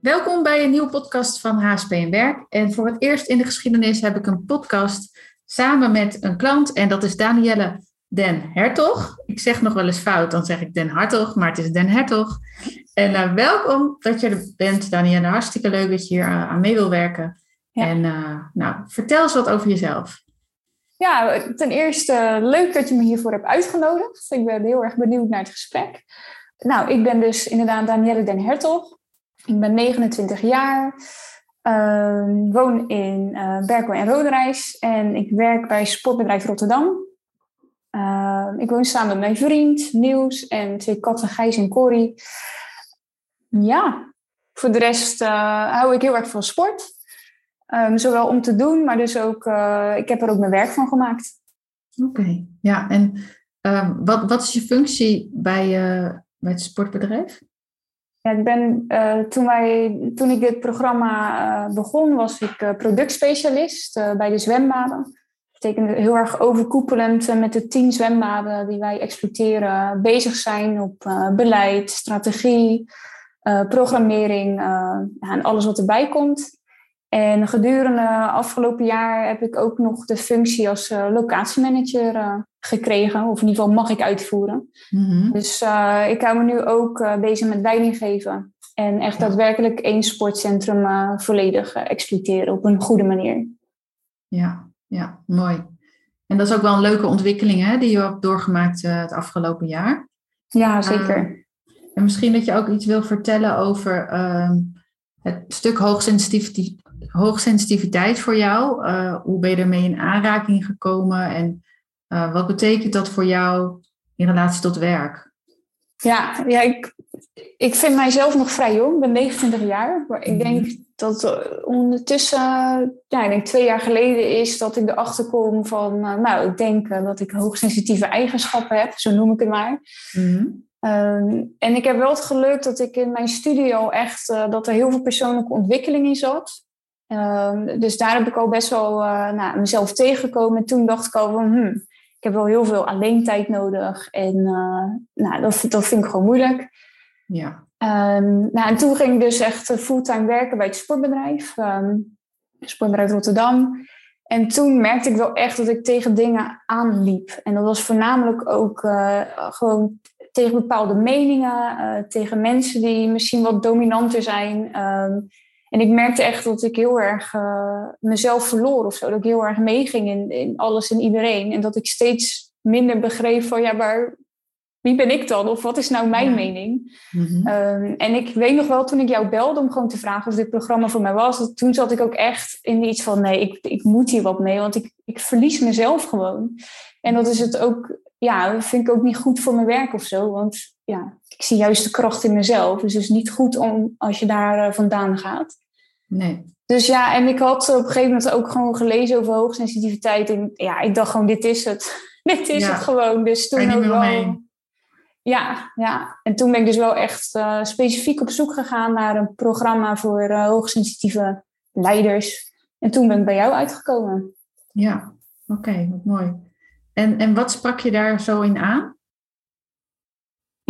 Welkom bij een nieuwe podcast van HSP en Werk. En voor het eerst in de geschiedenis heb ik een podcast samen met een klant. En dat is Danielle Den Hertog. Ik zeg nog wel eens fout, dan zeg ik Den Hartog, maar het is Den Hertog. En uh, welkom dat je er bent, Danielle. Hartstikke leuk dat je hier uh, aan mee wil werken. Ja. En uh, nou, vertel eens wat over jezelf. Ja, ten eerste leuk dat je me hiervoor hebt uitgenodigd. Ik ben heel erg benieuwd naar het gesprek. Nou, ik ben dus inderdaad Danielle Den Hertog. Ik ben 29 jaar, uh, woon in uh, Berkel en Roderijs en ik werk bij Sportbedrijf Rotterdam. Uh, ik woon samen met mijn vriend Niels en twee katten Gijs en Corrie. Ja, voor de rest uh, hou ik heel erg van sport. Um, zowel om te doen, maar dus ook, uh, ik heb er ook mijn werk van gemaakt. Oké, ja. En wat, wat is je functie bij, bij het sportbedrijf? Ik ben, uh, toen, wij, toen ik dit programma begon, was ik productspecialist bij de zwembaden. Dat betekent heel erg overkoepelend met de tien zwembaden die wij exploiteren, bezig zijn op beleid, strategie, programmering en alles wat erbij komt. En gedurende afgelopen jaar heb ik ook nog de functie als uh, locatiemanager uh, gekregen. Of in ieder geval mag ik uitvoeren. Mm-hmm. Dus uh, ik hou me nu ook bezig met leiding geven. En echt daadwerkelijk één sportcentrum volledig exploiteren op een goede manier. Ja, ja, mooi. En dat is ook wel een leuke ontwikkeling hè, die je hebt doorgemaakt het afgelopen jaar. Ja, zeker. en misschien dat je ook iets wil vertellen over ehm, het stuk hoogsensitiviteit hoogsensitiviteit voor jou? Uh, hoe ben je ermee in aanraking gekomen en uh, wat betekent dat voor jou in relatie tot werk? Ja, ja ik, ik vind mijzelf nog vrij jong. Ik ben 29 jaar. Maar ik denk -hmm. dat ondertussen, ja, ik denk twee jaar geleden is dat ik erachter kom van, nou, ik denk dat ik hoogsensitieve eigenschappen heb, zo noem ik het maar. Mm -hmm. Um, en ik heb wel het geluk dat ik in mijn studio echt, uh, dat er heel veel persoonlijke ontwikkeling in zat. Um, dus daar heb ik al best wel uh, nou, mezelf tegengekomen. En toen dacht ik al van, hmm, ik heb wel heel veel alleen tijd nodig. En uh, nou, dat, dat vind ik gewoon moeilijk. Ja. Um, nou, en toen ging ik dus echt fulltime werken bij het sportbedrijf. Um, sportbedrijf Rotterdam. En toen merkte ik wel echt dat ik tegen dingen aanliep. En dat was voornamelijk ook uh, gewoon tegen bepaalde meningen. Tegen mensen die misschien wat dominanter zijn. En ik merkte echt dat ik heel erg uh, mezelf verloor of zo. Dat ik heel erg meeging in, in alles en iedereen. En dat ik steeds minder begreep van ja, maar wie ben ik dan? Of wat is nou mijn ja. mening? Mm-hmm. Um, en ik weet nog wel toen ik jou belde om gewoon te vragen of dit programma voor mij was. Toen zat ik ook echt in iets van nee, ik, ik moet hier wat mee. Want ik, ik verlies mezelf gewoon. En dat is het ook, ja, dat vind ik ook niet goed voor mijn werk of zo. Want ja, ik zie juist de kracht in mezelf. Dus het is niet goed om als je daar uh, vandaan gaat. Nee. Dus ja, en ik had op een gegeven moment ook gewoon gelezen over hoogsensitiviteit. En ja, ik dacht gewoon, dit is het. dit is ja. het gewoon. Dus toen ook wel... Mee. Ja, ja, en toen ben ik dus wel echt uh, specifiek op zoek gegaan naar een programma voor uh, hoogsensitieve leiders. En toen ben ik bij jou uitgekomen. Ja, oké, okay, wat mooi. En, en wat sprak je daar zo in aan?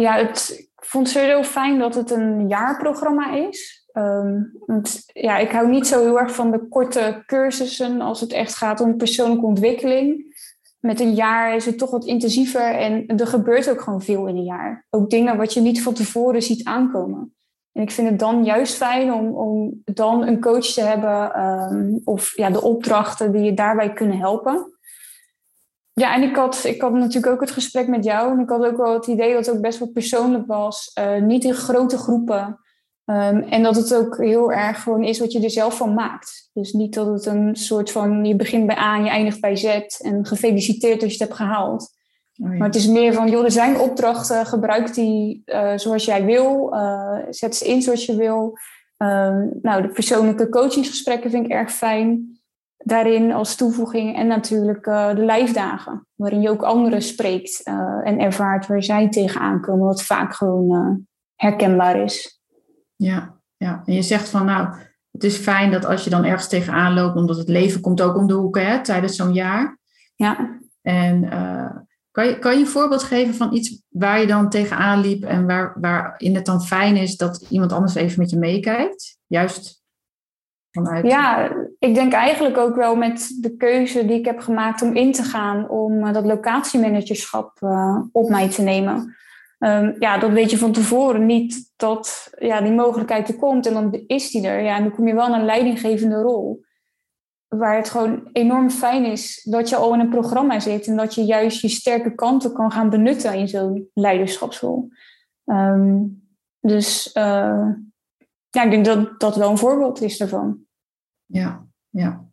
Ja, het, ik vond het sowieso fijn dat het een jaarprogramma is. Um, want ja, ik hou niet zo heel erg van de korte cursussen als het echt gaat om persoonlijke ontwikkeling. Met een jaar is het toch wat intensiever en er gebeurt ook gewoon veel in een jaar. Ook dingen wat je niet van tevoren ziet aankomen. En ik vind het dan juist fijn om, om dan een coach te hebben um, of ja, de opdrachten die je daarbij kunnen helpen. Ja, en ik had, ik had natuurlijk ook het gesprek met jou. En ik had ook wel het idee dat het ook best wel persoonlijk was. Uh, niet in grote groepen. Um, en dat het ook heel erg gewoon is wat je er zelf van maakt. Dus niet dat het een soort van, je begint bij A en je eindigt bij Z. En gefeliciteerd als je het hebt gehaald. Oh ja. Maar het is meer van, joh, er zijn opdrachten. Gebruik die uh, zoals jij wil. Uh, zet ze in zoals je wil. Um, nou, de persoonlijke coachingsgesprekken vind ik erg fijn daarin als toevoeging. En natuurlijk uh, de lijfdagen, waarin je ook anderen spreekt uh, en ervaart waar zij tegenaan komen, wat vaak gewoon uh, herkenbaar is. Ja, ja, en je zegt van nou, het is fijn dat als je dan ergens tegenaan loopt, omdat het leven komt ook om de hoek hè, tijdens zo'n jaar. Ja. En Kan je, kan je een voorbeeld geven van iets waar je dan tegenaan liep en waar, waarin het dan fijn is dat iemand anders even met je meekijkt? Juist vanuit. Ja, ik denk eigenlijk ook wel met de keuze die ik heb gemaakt om in te gaan om uh, dat locatiemanagerschap uh, op mij te nemen. Um, ja, dat weet je van tevoren niet dat ja, die mogelijkheid er komt en dan is die er. Ja, en dan kom je wel naar een leidinggevende rol waar het gewoon enorm fijn is dat je al in een programma zit en dat je juist je sterke kanten kan gaan benutten in zo'n leiderschapsrol. Um, dus uh, ja, ik denk dat dat wel een voorbeeld is daarvan. Ja, ja.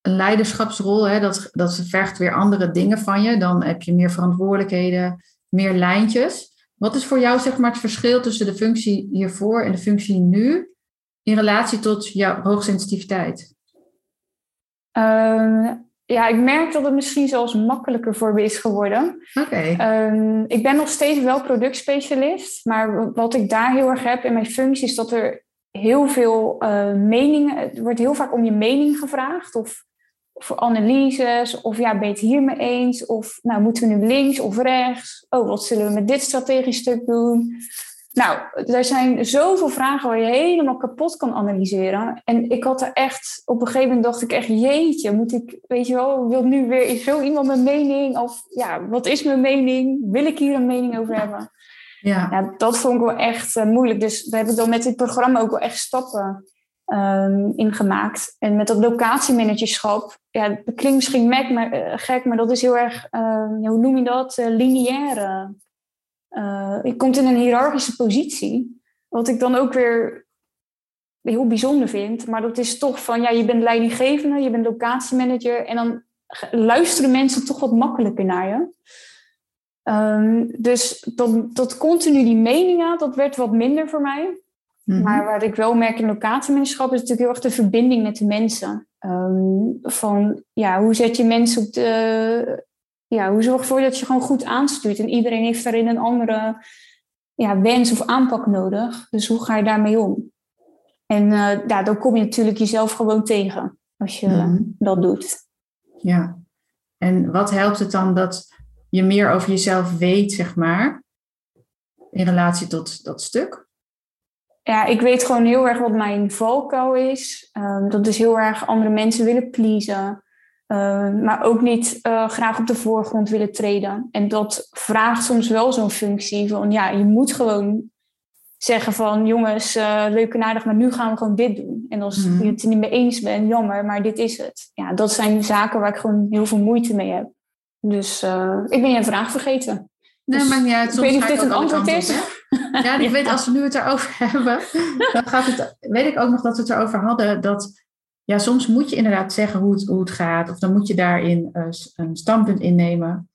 Een leiderschapsrol, hè, dat, dat vergt weer andere dingen van je. Dan heb je meer verantwoordelijkheden, meer lijntjes. Wat is voor jou zeg maar, het verschil tussen de functie hiervoor en de functie nu in relatie tot jouw hoogsensitiviteit? Um, ja, ik merk dat het misschien zelfs makkelijker voor me is geworden. Oké. Okay. Um, ik ben nog steeds wel productspecialist, maar wat ik daar heel erg heb in mijn functie is dat er heel veel uh, meningen, er wordt heel vaak om je mening gevraagd of voor analyses, of ja, ben je het hiermee eens? Of nou, moeten we nu links of rechts? Oh, wat zullen we met dit strategisch stuk doen? Nou, er zijn zoveel vragen waar je helemaal kapot kan analyseren. En ik had er echt, op een gegeven moment dacht ik echt, jeetje, moet ik, weet je wel, wil nu weer zo iemand mijn mening? Of ja, wat is mijn mening? Wil ik hier een mening over hebben? Ja, dat vond ik wel echt uh, moeilijk. Dus daar heb ik dan met dit programma ook wel echt stappen um, in gemaakt. En met dat locatiemanagerschap, ja, dat klinkt misschien mek, maar, uh, gek, maar dat is heel erg, uh, hoe noem je dat, uh, lineaire je komt in een hiërarchische positie. Wat ik dan ook weer heel bijzonder vind. Maar dat is toch van, ja, je bent leidinggevende, je bent locatiemanager. En dan luisteren mensen toch wat makkelijker naar je. Um, dus dat, dat continu die meningen, dat werd wat minder voor mij. Mm-hmm. Maar wat ik wel merk in locatiemanagerschap is natuurlijk heel erg de verbinding met de mensen. Um, van, ja, hoe zet je mensen op de, ja, hoe zorg je ervoor dat je gewoon goed aanstuurt? En iedereen heeft daarin een andere ja, wens of aanpak nodig. Dus hoe ga je daarmee om? En uh, ja, dan kom je natuurlijk jezelf gewoon tegen als je mm. dat doet. Ja, en wat helpt het dan dat je meer over jezelf weet, zeg maar, in relatie tot dat stuk? Ja, ik weet gewoon heel erg wat mijn valkuil is. Um, dat is heel erg andere mensen willen pleasen. Uh, maar ook niet uh, graag op de voorgrond willen treden. En dat vraagt soms wel zo'n functie van ja, je moet gewoon zeggen van jongens, uh, leuk en aardig, maar nu gaan we gewoon dit doen. En als mm. je het er niet mee eens bent, jammer, maar dit is het. Ja, dat zijn zaken waar ik gewoon heel veel moeite mee heb. Dus ik ben je een vraag vergeten. Nee, dus, maakt niet uit. Soms ik weet niet of dit een antwoord is. ja, ik weet, als we nu het erover hebben, dan gaat het, weet ik ook nog dat we het erover hadden, dat ja, soms moet je inderdaad zeggen hoe het, hoe het gaat, of dan moet je daarin uh, een standpunt innemen.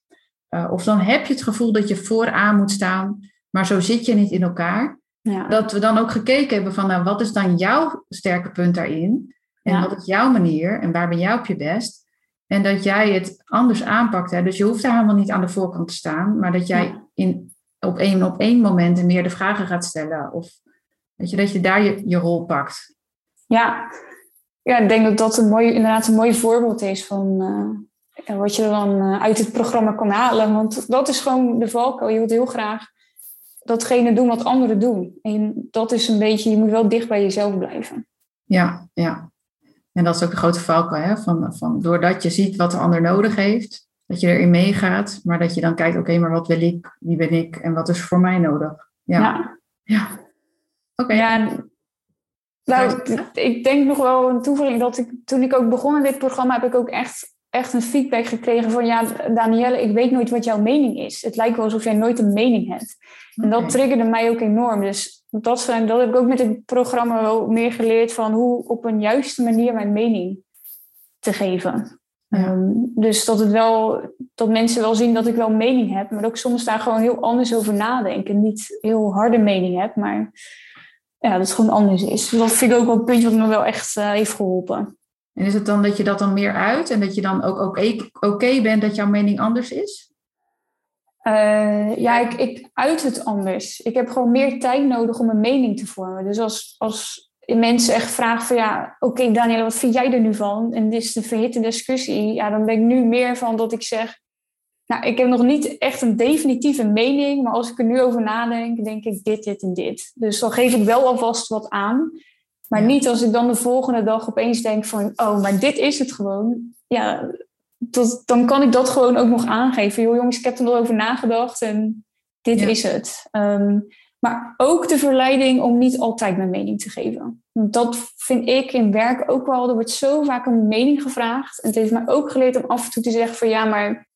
Uh, of dan heb je het gevoel dat je vooraan moet staan, maar zo zit je niet in elkaar. Ja. Dat we dan ook gekeken hebben van, nou, wat is dan jouw sterke punt daarin? En ja. wat is jouw manier? En waar ben jij op je best? En dat jij het anders aanpakt. Hè? Dus je hoeft daar helemaal niet aan de voorkant te staan, maar dat jij ja. in, op, één, op één moment meer de vragen gaat stellen. Of weet je, dat je daar je, je rol pakt. Ja, ja, ik denk dat dat een mooi, inderdaad een mooi voorbeeld is van uh, wat je dan uh, uit het programma kan halen. Want dat is gewoon de valkuil. Je wilt heel graag datgene doen wat anderen doen. En dat is een beetje, je moet wel dicht bij jezelf blijven. Ja, ja. En dat is ook de grote valkuil. Hè? Van, van, doordat je ziet wat de ander nodig heeft, dat je erin meegaat. Maar dat je dan kijkt, oké, okay, maar wat wil ik? Wie ben ik? En wat is voor mij nodig? Ja. Ja. ja. Oké. Okay. Ja, nou, ik denk nog wel een toevoeging dat ik toen ik ook begon in dit programma, heb ik ook echt, echt een feedback gekregen van ja, Danielle, ik weet nooit wat jouw mening is. Het lijkt wel alsof jij nooit een mening hebt. En dat triggerde mij ook enorm. Dus dat, zijn, dat heb ik ook met het programma wel meer geleerd van hoe op een juiste manier mijn mening te geven. Ja. Um, dus dat, het wel, dat mensen wel zien dat ik wel mening heb, maar dat ik soms daar gewoon heel anders over nadenk en niet heel harde mening heb, maar ja, dat het gewoon anders is. Dus dat vind ik ook wel een puntje wat me wel echt uh, heeft geholpen. En is het dan dat je dat dan meer uit en dat je dan ook oké bent dat jouw mening anders is? Uh, ja, ik, ik uit het anders. Ik heb gewoon meer tijd nodig om een mening te vormen. Dus als, als mensen echt vragen van ja, oké okay, wat vind jij er nu van? En dit is de verhitte discussie. Ja, dan ben ik nu meer van dat ik zeg, Nou, ik heb nog niet echt een definitieve mening, maar als ik er nu over nadenk, denk ik dit, dit en dit. Dus dan geef ik wel alvast wat aan. Maar niet als ik dan de volgende dag opeens denk van, oh, maar dit is het gewoon. Ja, dat, dan kan ik dat gewoon ook nog aangeven. Joh, jongens, ik heb er nog over nagedacht en dit is het. Ehm, maar ook de verleiding om niet altijd mijn mening te geven. Want dat vind ik in werk ook wel. Er wordt zo vaak een mening gevraagd. En het heeft mij ook geleerd om af en toe te zeggen van ja, maar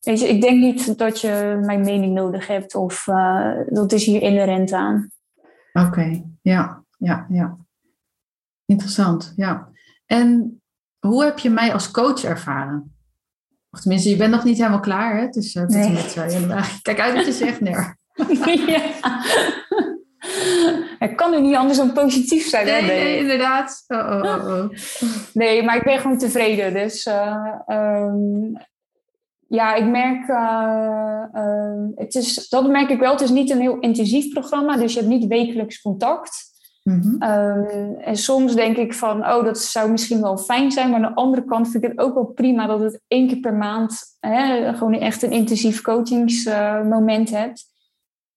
weet je, ik denk niet dat je mijn mening nodig hebt. Of uh, dat is hier inherent aan. Oké, ja, ja, ja. Interessant, ja. En hoe heb je mij als coach ervaren? Of tenminste, je bent nog niet helemaal klaar, hè? Dus uh, nee. met uh, Kijk uit wat je zegt, Ner. ja. Het kan nu niet anders dan positief zijn. Nee, nee. nee inderdaad. Oh, oh, oh, oh. Nee, maar ik ben gewoon tevreden. Dus uh, um, ja, ik merk, uh, het is, dat merk ik wel. Het is niet een heel intensief programma, dus je hebt niet wekelijks contact. Mm en soms denk ik van, oh, dat zou misschien wel fijn zijn. Maar aan de andere kant vind ik het ook wel prima dat het één keer per maand hè, gewoon echt een intensief coachingsmoment hebt.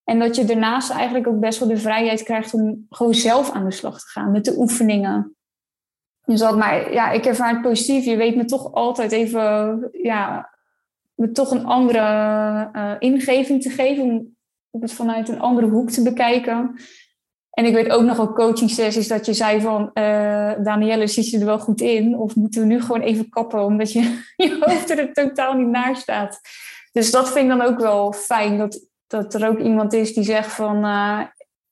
En dat je daarnaast eigenlijk ook best wel de vrijheid krijgt om gewoon zelf aan de slag te gaan met de oefeningen. Dus dat, maar ja, ik ervaar het positief. Je weet me toch altijd even, ja, me toch een andere uh, ingeving te geven. Om het vanuit een andere hoek te bekijken. En ik weet ook nog wel coaching sessies dat je zei van... Uh, Danielle, zit je er wel goed in? Of moeten we nu gewoon even kappen omdat je, je hoofd er totaal niet naar staat? Dus dat vind ik dan ook wel fijn. Dat, dat er ook iemand is die zegt van... Uh,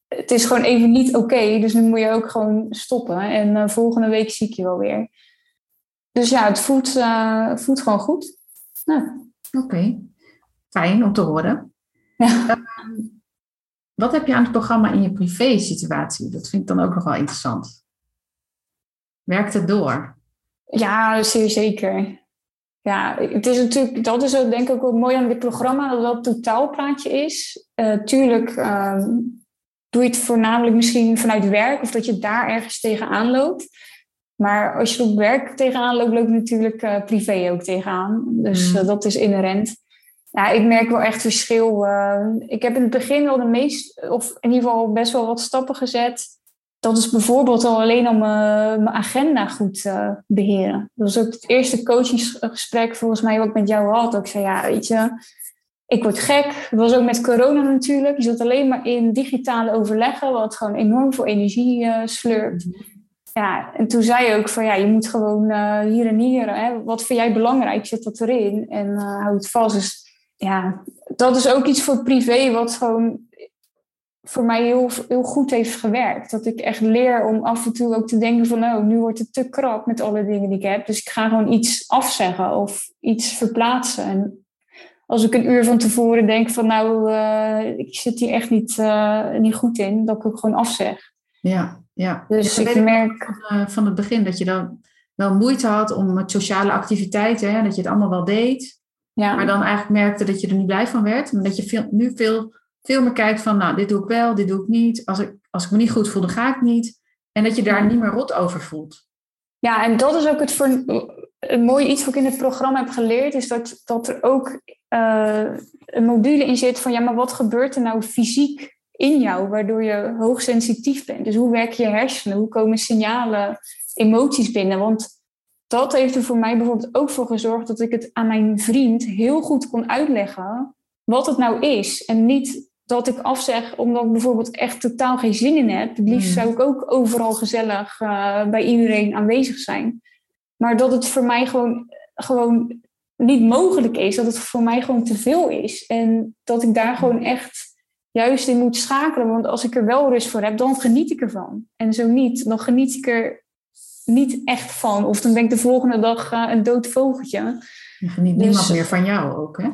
het is gewoon even niet oké, dus nu moet je ook gewoon stoppen. En uh, volgende week zie ik je wel weer. Dus ja, het voelt, voelt gewoon goed. Oké, fijn om te horen. Ja. Ehm, wat heb je aan het programma in je privé-situatie? Dat vind ik dan ook nog wel interessant. Werkt het door? Ja, zeer zeker. Ja, het is natuurlijk, dat is ook denk ik ook mooi aan dit programma, dat het een totaalplaatje is. Uh, tuurlijk uh, doe je het voornamelijk misschien vanuit werk of dat je daar ergens tegenaan loopt. Maar als je op werk tegenaan loopt, loop je natuurlijk uh, privé ook tegenaan. Dus mm. dat is inherent. Ja, ik merk wel echt verschil. Uh, ik heb in het begin wel de meest, of in ieder geval best wel wat stappen gezet. Dat is bijvoorbeeld al alleen om mijn agenda goed te uh, beheren. Dat was ook het eerste coachingsgesprek volgens mij wat ik met jou had. Ik zei, ja, weet je, ik word gek. Dat was ook met corona natuurlijk. Je zat alleen maar in digitale overleggen, wat gewoon enorm veel energie uh, sleurt. Mhm. Ja, en toen zei je ook van ja, je moet gewoon uh, hier en hier, hè, wat vind jij belangrijk, zet dat erin en uh, hou het vast. Dus ja, dat is ook iets voor privé wat gewoon voor mij heel, heel goed heeft gewerkt. Dat ik echt leer om af en toe ook te denken van... oh, nu wordt het te krap met alle dingen die ik heb. Dus ik ga gewoon iets afzeggen of iets verplaatsen. En als ik een uur van tevoren denk van... nou, uh, ik zit hier echt niet, uh, niet goed in... dat ik ook gewoon afzeg. Ja, ja. Dus ik merk... Van, uh, van, het begin dat je dan wel moeite had om met sociale activiteiten... Hè, dat je het allemaal wel deed... Ja. Maar dan eigenlijk merkte dat je er niet blij van werd. Maar dat je veel, nu veel, veel meer kijkt van, nou, dit doe ik wel, dit doe ik niet. Als ik, als ik me niet goed voel, dan ga ik niet. En dat je daar niet meer rot over voelt. Ja, en dat is ook het voor, een mooie iets wat ik in het programma heb geleerd. Is dat, dat er ook uh, een module in zit van, ja, maar wat gebeurt er nou fysiek in jou, waardoor je hoogsensitief bent? Dus hoe werken je hersenen? Hoe komen signalen, emoties binnen? Want dat heeft er voor mij bijvoorbeeld ook voor gezorgd dat ik het aan mijn vriend heel goed kon uitleggen wat het nou is. En niet dat ik afzeg omdat ik bijvoorbeeld echt totaal geen zin in heb. Het liefst hmm. zou ik ook overal gezellig uh, bij iedereen aanwezig zijn. Maar dat het voor mij gewoon, gewoon niet mogelijk is. Dat het voor mij gewoon te veel is. En dat ik daar gewoon echt juist in moet schakelen. Want als ik er wel rust voor heb, dan geniet ik ervan. En zo niet, dan geniet ik er niet echt van. Of dan ben ik de volgende dag uh, een dood vogeltje. Je geniet dus, niemand meer van jou ook, hè?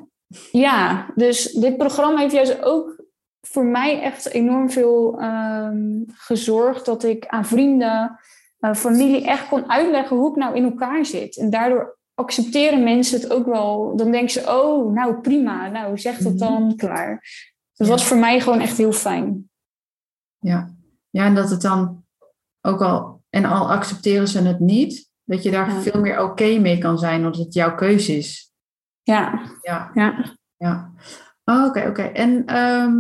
Ja, dus dit programma heeft juist ook voor mij echt enorm veel um, gezorgd dat ik aan vrienden, uh, familie echt kon uitleggen hoe ik nou in elkaar zit. En daardoor accepteren mensen het ook wel. Dan denken ze, oh, nou prima, nou zeg dat mhm. dan klaar. Dat was voor mij gewoon echt heel fijn. Ja, ja en dat het dan ook al en al accepteren ze het niet, dat je daar veel meer oké mee kan zijn, omdat het jouw keuze is. Ja. Ja. Ja. ja. Oh, Oké, oké. En ehm,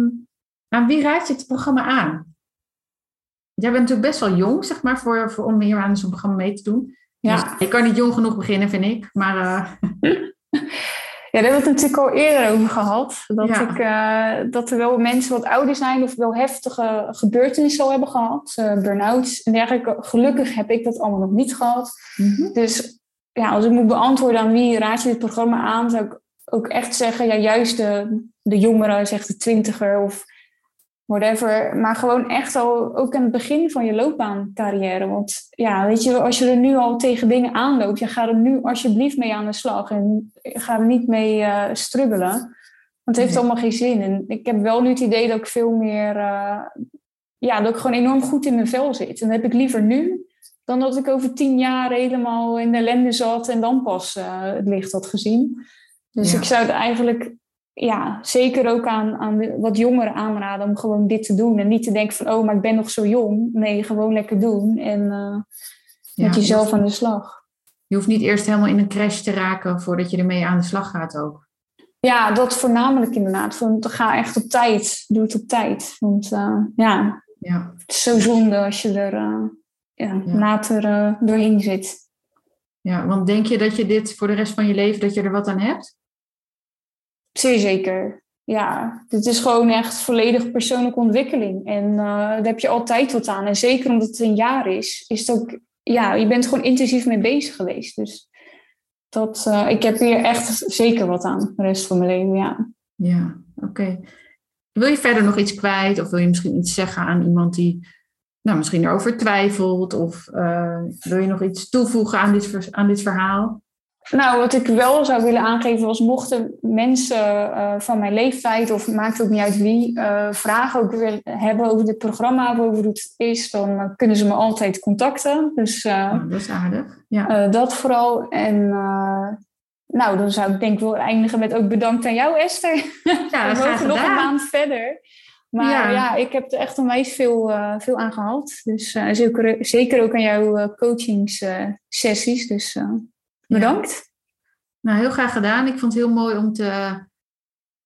aan wie raad je het programma aan? Jij bent natuurlijk best wel jong, zeg maar, voor, voor, om hier aan zo'n programma mee te doen. Ja. Dus je kan niet jong genoeg beginnen, vind ik. Maar eh, Ja, daar hebben we het natuurlijk al eerder over gehad. Dat, Ja. ik, eh, dat er wel mensen wat ouder zijn of wel heftige gebeurtenissen al hebben gehad. eh burn-outs en dergelijke. Gelukkig heb ik dat allemaal nog niet gehad. Dus ja, als ik moet beantwoorden aan wie raad je dit programma aan, zou ik ook echt zeggen, ja, juist de, de jongeren, zeg de twintiger of whatever. Maar gewoon echt al ook aan het begin van je loopbaancarrière. Want ja, weet je, als je er nu al tegen dingen aanloopt, ja, ga er nu alsjeblieft mee aan de slag. En ga er niet mee eh struggelen. Want het heeft Nee. allemaal geen zin. En ik heb wel nu het idee dat ik veel meer, eh, ja, dat ik gewoon enorm goed in mijn vel zit. En dat heb ik liever nu dan dat ik over tien jaar helemaal in de ellende zat en dan pas eh, het licht had gezien. Dus Ja. ik zou het eigenlijk ja, zeker ook aan, aan wat jongeren aanraden om gewoon dit te doen. En niet te denken van, oh, maar ik ben nog zo jong. Nee, gewoon lekker doen en eh, Ja, met jezelf je aan de slag. Je hoeft niet eerst helemaal in een crash te raken voordat je ermee aan de slag gaat ook. Ja, dat voornamelijk inderdaad. Want ga echt op tijd. Doe het op tijd. Want eh, ja, Ja, het is zo zonde als je er eh, ja, Ja. later doorheen zit. ja, want denk je dat je dit voor de rest van je leven, dat je er wat aan hebt? Zeer zeker. Ja, dit is gewoon echt volledig persoonlijke ontwikkeling. En eh, daar heb je altijd wat aan. En zeker omdat het een jaar is, is het ook... Ja, je bent gewoon intensief mee bezig geweest. Dus dat, eh, ik heb hier echt zeker wat aan de rest van mijn leven, ja. Ja, oké. Wil je verder nog iets kwijt? Of wil je misschien iets zeggen aan iemand die nou, misschien erover twijfelt? Of eh, wil je nog iets toevoegen aan dit, aan dit verhaal? Nou, wat ik wel zou willen aangeven was, mochten mensen eh, van mijn leeftijd, of maakt ook niet uit wie, eh, vragen ook willen hebben over dit programma over hoe het is, dan kunnen ze me altijd contacten. Dus eh, Oh, dat is aardig. Ja, dat vooral. En nou, dan zou ik denk ik wel eindigen met ook bedankt aan jou, Esther. ja We mogen nog een maand verder. Maar Ja. ja, ik heb er echt onwijs veel, veel aan gehad. Dus zeker, zeker ook aan jouw eh, coachingssessies. dus bedankt. Nou, heel graag gedaan. Ik vond het heel mooi om te,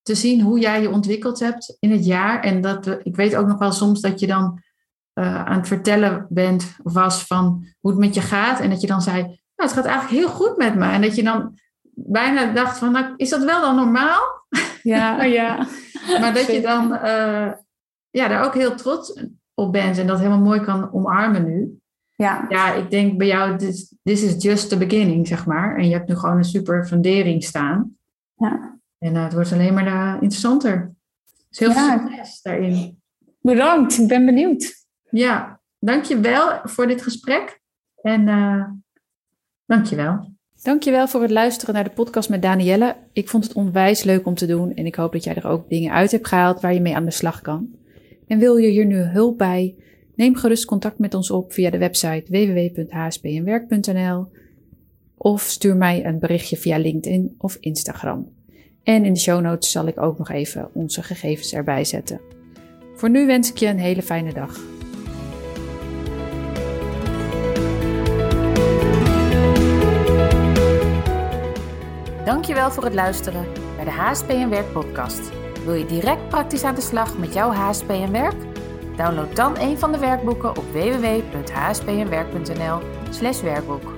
te zien hoe jij je ontwikkeld hebt in het jaar. En dat ik weet ook nog wel soms dat je dan eh, aan het vertellen bent of was van hoe het met je gaat. En dat je dan zei, nou, het gaat eigenlijk heel goed met me. En dat je dan bijna dacht van, nou, is dat wel dan normaal? Ja, ja. Maar dat je dan eh, ja, daar ook heel trots op bent en dat helemaal mooi kan omarmen nu. Ja, Ja, ik denk bij jou, this, this is just the beginning, zeg maar. En je hebt nu gewoon een super fundering staan. Ja. En eh, het wordt alleen maar eh, interessanter. Dus heel Ja. veel succes daarin. bedankt. Ik ben benieuwd. Ja, dankjewel voor dit gesprek. En eh dankjewel. Dankjewel voor het luisteren naar de podcast met Danielle. Ik vond het onwijs leuk om te doen en ik hoop dat jij er ook dingen uit hebt gehaald waar je mee aan de slag kan. En wil je hier nu hulp bij? Neem gerust contact met ons op via de website www.hspnwerk.nl of stuur mij een berichtje via LinkedIn of Instagram. En in de show notes zal ik ook nog even onze gegevens erbij zetten. Voor nu wens ik je een hele fijne dag. Dankjewel voor het luisteren naar de HSP en Werk podcast. Wil je direct praktisch aan de slag met jouw HSP en Werk? Download dan een van de werkboeken op www.hspnwerk.nl/werkboek.